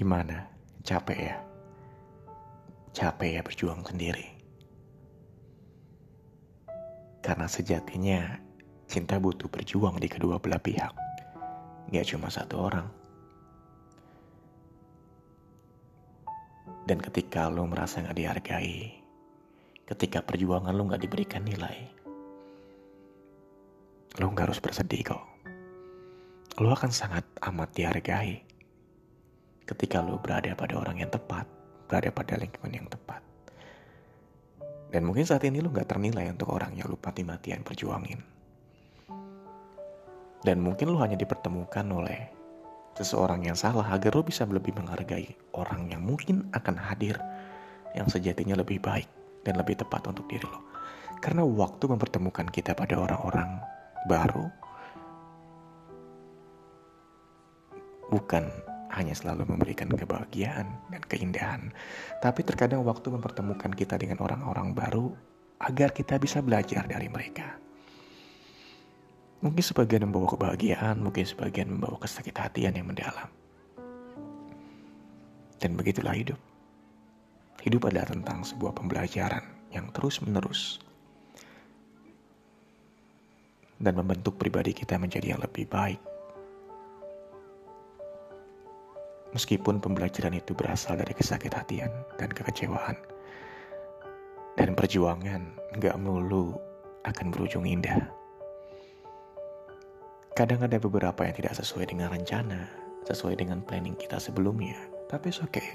Gimana? Capek ya? Capek ya berjuang sendiri. Karena sejatinya cinta butuh berjuang di kedua belah pihak. Gak cuma satu orang. Dan ketika lo merasa gak dihargai, ketika perjuangan lo gak diberikan nilai, lo gak harus bersedih kok. Lo akan sangat amat dihargai ketika lo berada pada orang yang tepat, berada pada lingkungan yang tepat. Dan mungkin saat ini lo gak ternilai untuk orang yang lo mati-matian perjuangin. Dan mungkin lo hanya dipertemukan oleh seseorang yang salah agar lo bisa lebih menghargai orang yang mungkin akan hadir yang sejatinya lebih baik dan lebih tepat untuk diri lo. Karena waktu mempertemukan kita pada orang-orang baru bukan hanya selalu memberikan kebahagiaan dan keindahan, tapi terkadang waktu mempertemukan kita dengan orang-orang baru agar kita bisa belajar dari mereka. Mungkin sebagian membawa kebahagiaan, mungkin sebagian membawa kesakit hatian yang mendalam. Dan begitulah hidup. Hidup adalah tentang sebuah pembelajaran yang terus-menerus dan membentuk pribadi kita menjadi yang lebih baik. Meskipun pembelajaran itu berasal dari kesakit hatian dan kekecewaan. Dan perjuangan gak melulu akan berujung indah. Kadang ada beberapa yang tidak sesuai dengan rencana, sesuai dengan planning kita sebelumnya. Tapi oke. Okay.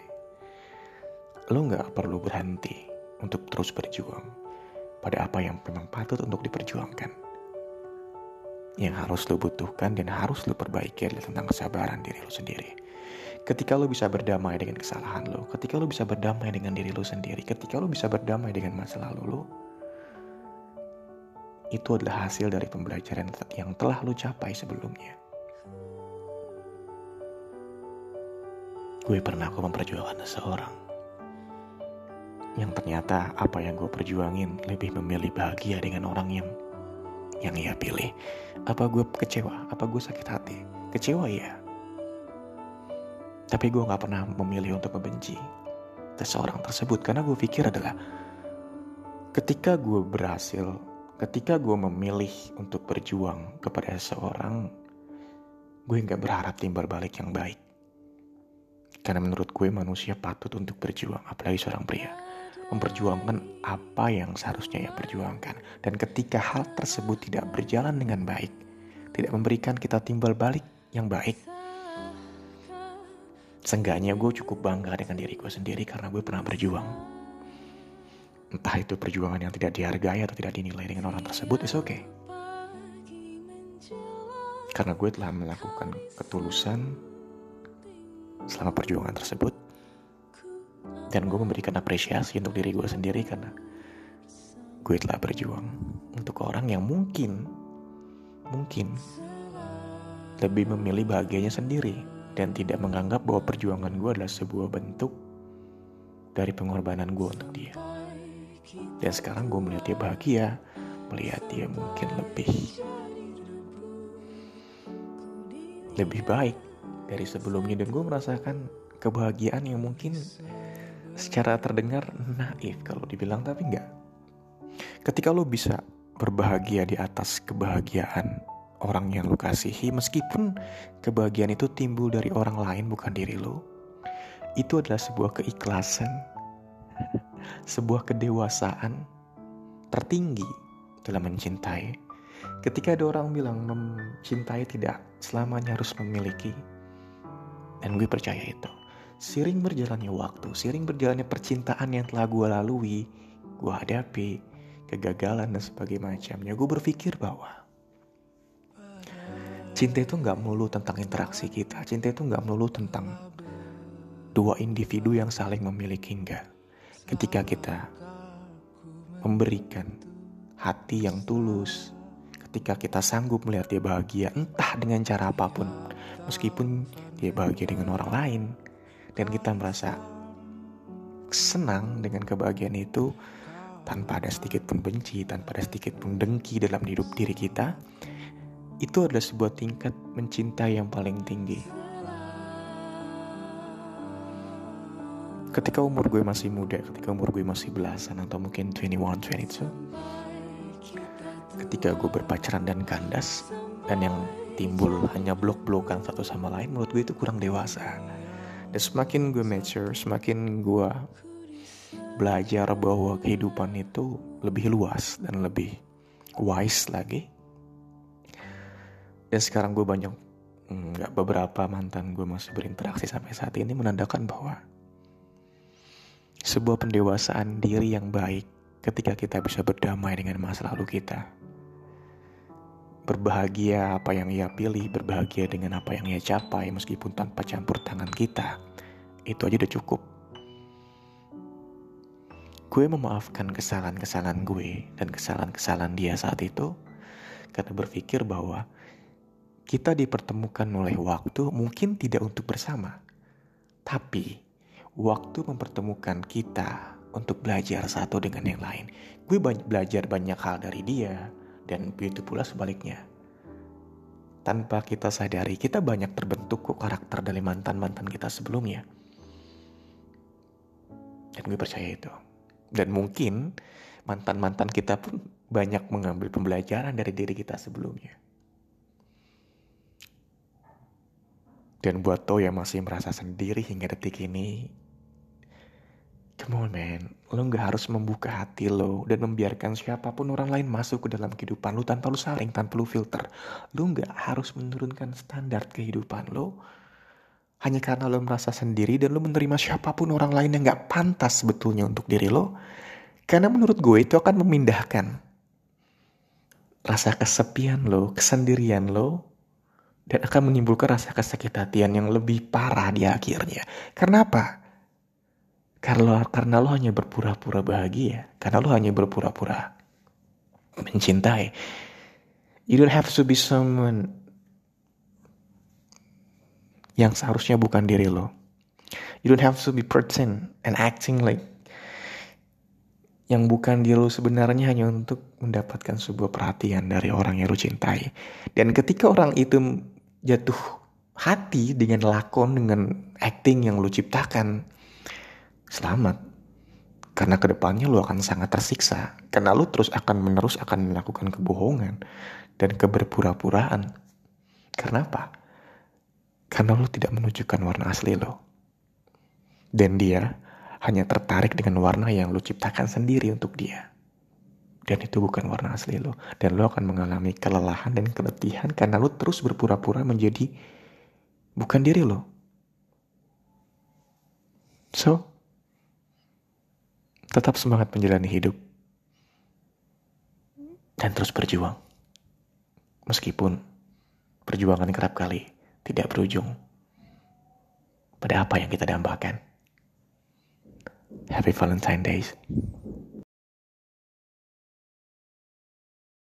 Lo nggak perlu berhenti untuk terus berjuang pada apa yang memang patut untuk diperjuangkan. Yang harus lo butuhkan dan harus lo perbaiki adalah tentang kesabaran diri lo sendiri. Ketika lo bisa berdamai dengan kesalahan lo, ketika lo bisa berdamai dengan diri lo sendiri, ketika lo bisa berdamai dengan masa lalu lo, itu adalah hasil dari pembelajaran yang telah lo capai sebelumnya. Gue pernah aku memperjuangkan seseorang yang ternyata apa yang gue perjuangin lebih memilih bahagia dengan orang yang yang ia pilih. Apa gue kecewa? Apa gue sakit hati? Kecewa ya. Tapi gue gak pernah memilih untuk membenci seseorang tersebut karena gue pikir adalah ketika gue berhasil ketika gue memilih untuk berjuang kepada seseorang, gue nggak berharap timbal balik yang baik. Karena menurut gue manusia patut untuk berjuang, apalagi seorang pria. Memperjuangkan apa yang seharusnya ia perjuangkan. Dan ketika hal tersebut tidak berjalan dengan baik, tidak memberikan kita timbal balik yang baik, seenggaknya gue cukup bangga dengan diri gue sendiri karena gue pernah berjuang entah itu perjuangan yang tidak dihargai atau tidak dinilai dengan orang tersebut, is okay. Karena gue telah melakukan ketulusan selama perjuangan tersebut. Dan gue memberikan apresiasi untuk diri gue sendiri karena gue telah berjuang untuk orang yang mungkin, mungkin lebih memilih bahagianya sendiri dan tidak menganggap bahwa perjuangan gue adalah sebuah bentuk dari pengorbanan gue untuk dia. Dan sekarang gue melihat dia bahagia, melihat dia mungkin lebih lebih baik dari sebelumnya dan gue merasakan kebahagiaan yang mungkin secara terdengar naif kalau dibilang tapi enggak. Ketika lo bisa berbahagia di atas kebahagiaan orang yang lo kasihi meskipun kebahagiaan itu timbul dari orang lain bukan diri lo, itu adalah sebuah keikhlasan sebuah kedewasaan tertinggi dalam mencintai. Ketika ada orang bilang mencintai tidak selamanya harus memiliki. Dan gue percaya itu. Sering berjalannya waktu, sering berjalannya percintaan yang telah gue lalui, gue hadapi, kegagalan dan sebagainya macamnya, gue berpikir bahwa cinta itu nggak melulu tentang interaksi kita, cinta itu nggak melulu tentang dua individu yang saling memiliki enggak. Ketika kita memberikan hati yang tulus, ketika kita sanggup melihat dia bahagia, entah dengan cara apa pun, meskipun dia bahagia dengan orang lain, dan kita merasa senang dengan kebahagiaan itu tanpa ada sedikit pun benci, tanpa ada sedikit pun dengki dalam hidup diri kita, itu adalah sebuah tingkat mencintai yang paling tinggi. ketika umur gue masih muda, ketika umur gue masih belasan atau mungkin 21, 22, ketika gue berpacaran dan kandas dan yang timbul hanya blok-blokan satu sama lain, menurut gue itu kurang dewasa. Dan semakin gue mature, semakin gue belajar bahwa kehidupan itu lebih luas dan lebih wise lagi. Dan sekarang gue banyak nggak beberapa mantan gue masih berinteraksi sampai saat ini menandakan bahwa sebuah pendewasaan diri yang baik ketika kita bisa berdamai dengan masa lalu kita. Berbahagia apa yang ia pilih, berbahagia dengan apa yang ia capai meskipun tanpa campur tangan kita. Itu aja udah cukup. Gue memaafkan kesalahan-kesalahan gue dan kesalahan-kesalahan dia saat itu karena berpikir bahwa kita dipertemukan oleh waktu mungkin tidak untuk bersama, tapi waktu mempertemukan kita untuk belajar satu dengan yang lain. Gue belajar banyak hal dari dia dan begitu pula sebaliknya. Tanpa kita sadari, kita banyak terbentuk kok karakter dari mantan-mantan kita sebelumnya. Dan gue percaya itu. Dan mungkin mantan-mantan kita pun banyak mengambil pembelajaran dari diri kita sebelumnya. Dan buat lo yang masih merasa sendiri hingga detik ini, Come on man, lo gak harus membuka hati lo dan membiarkan siapa pun orang lain masuk ke dalam kehidupan lo tanpa lo saling, tanpa lo filter. Lo gak harus menurunkan standar kehidupan lo hanya karena lo merasa sendiri dan lo menerima siapa pun orang lain yang gak pantas sebetulnya untuk diri lo. Karena menurut gue itu akan memindahkan rasa kesepian lo, kesendirian lo, dan akan menimbulkan rasa kesakit hatian yang lebih parah di akhirnya. Karena apa? Karena, karena lo hanya berpura-pura bahagia. Karena lo hanya berpura-pura mencintai. You don't have to be someone yang seharusnya bukan diri lo. You don't have to be pretend and acting like yang bukan diri lo sebenarnya hanya untuk mendapatkan sebuah perhatian dari orang yang lo cintai. Dan ketika orang itu jatuh hati dengan lakon, dengan acting yang lo ciptakan, selamat. Karena ke depannya lo akan sangat tersiksa. Karena lo terus akan menerus akan melakukan kebohongan dan keberpura-puraan. Karena apa? Karena lo tidak menunjukkan warna asli lo. Dan dia hanya tertarik dengan warna yang lo ciptakan sendiri untuk dia. Dan itu bukan warna asli lo. Dan lo akan mengalami kelelahan dan keletihan karena lo terus berpura-pura menjadi bukan diri lo. So, Tetap semangat menjalani hidup. Dan terus berjuang. Meskipun perjuangan kerap kali tidak berujung pada apa yang kita dambakan. Happy Valentine Days.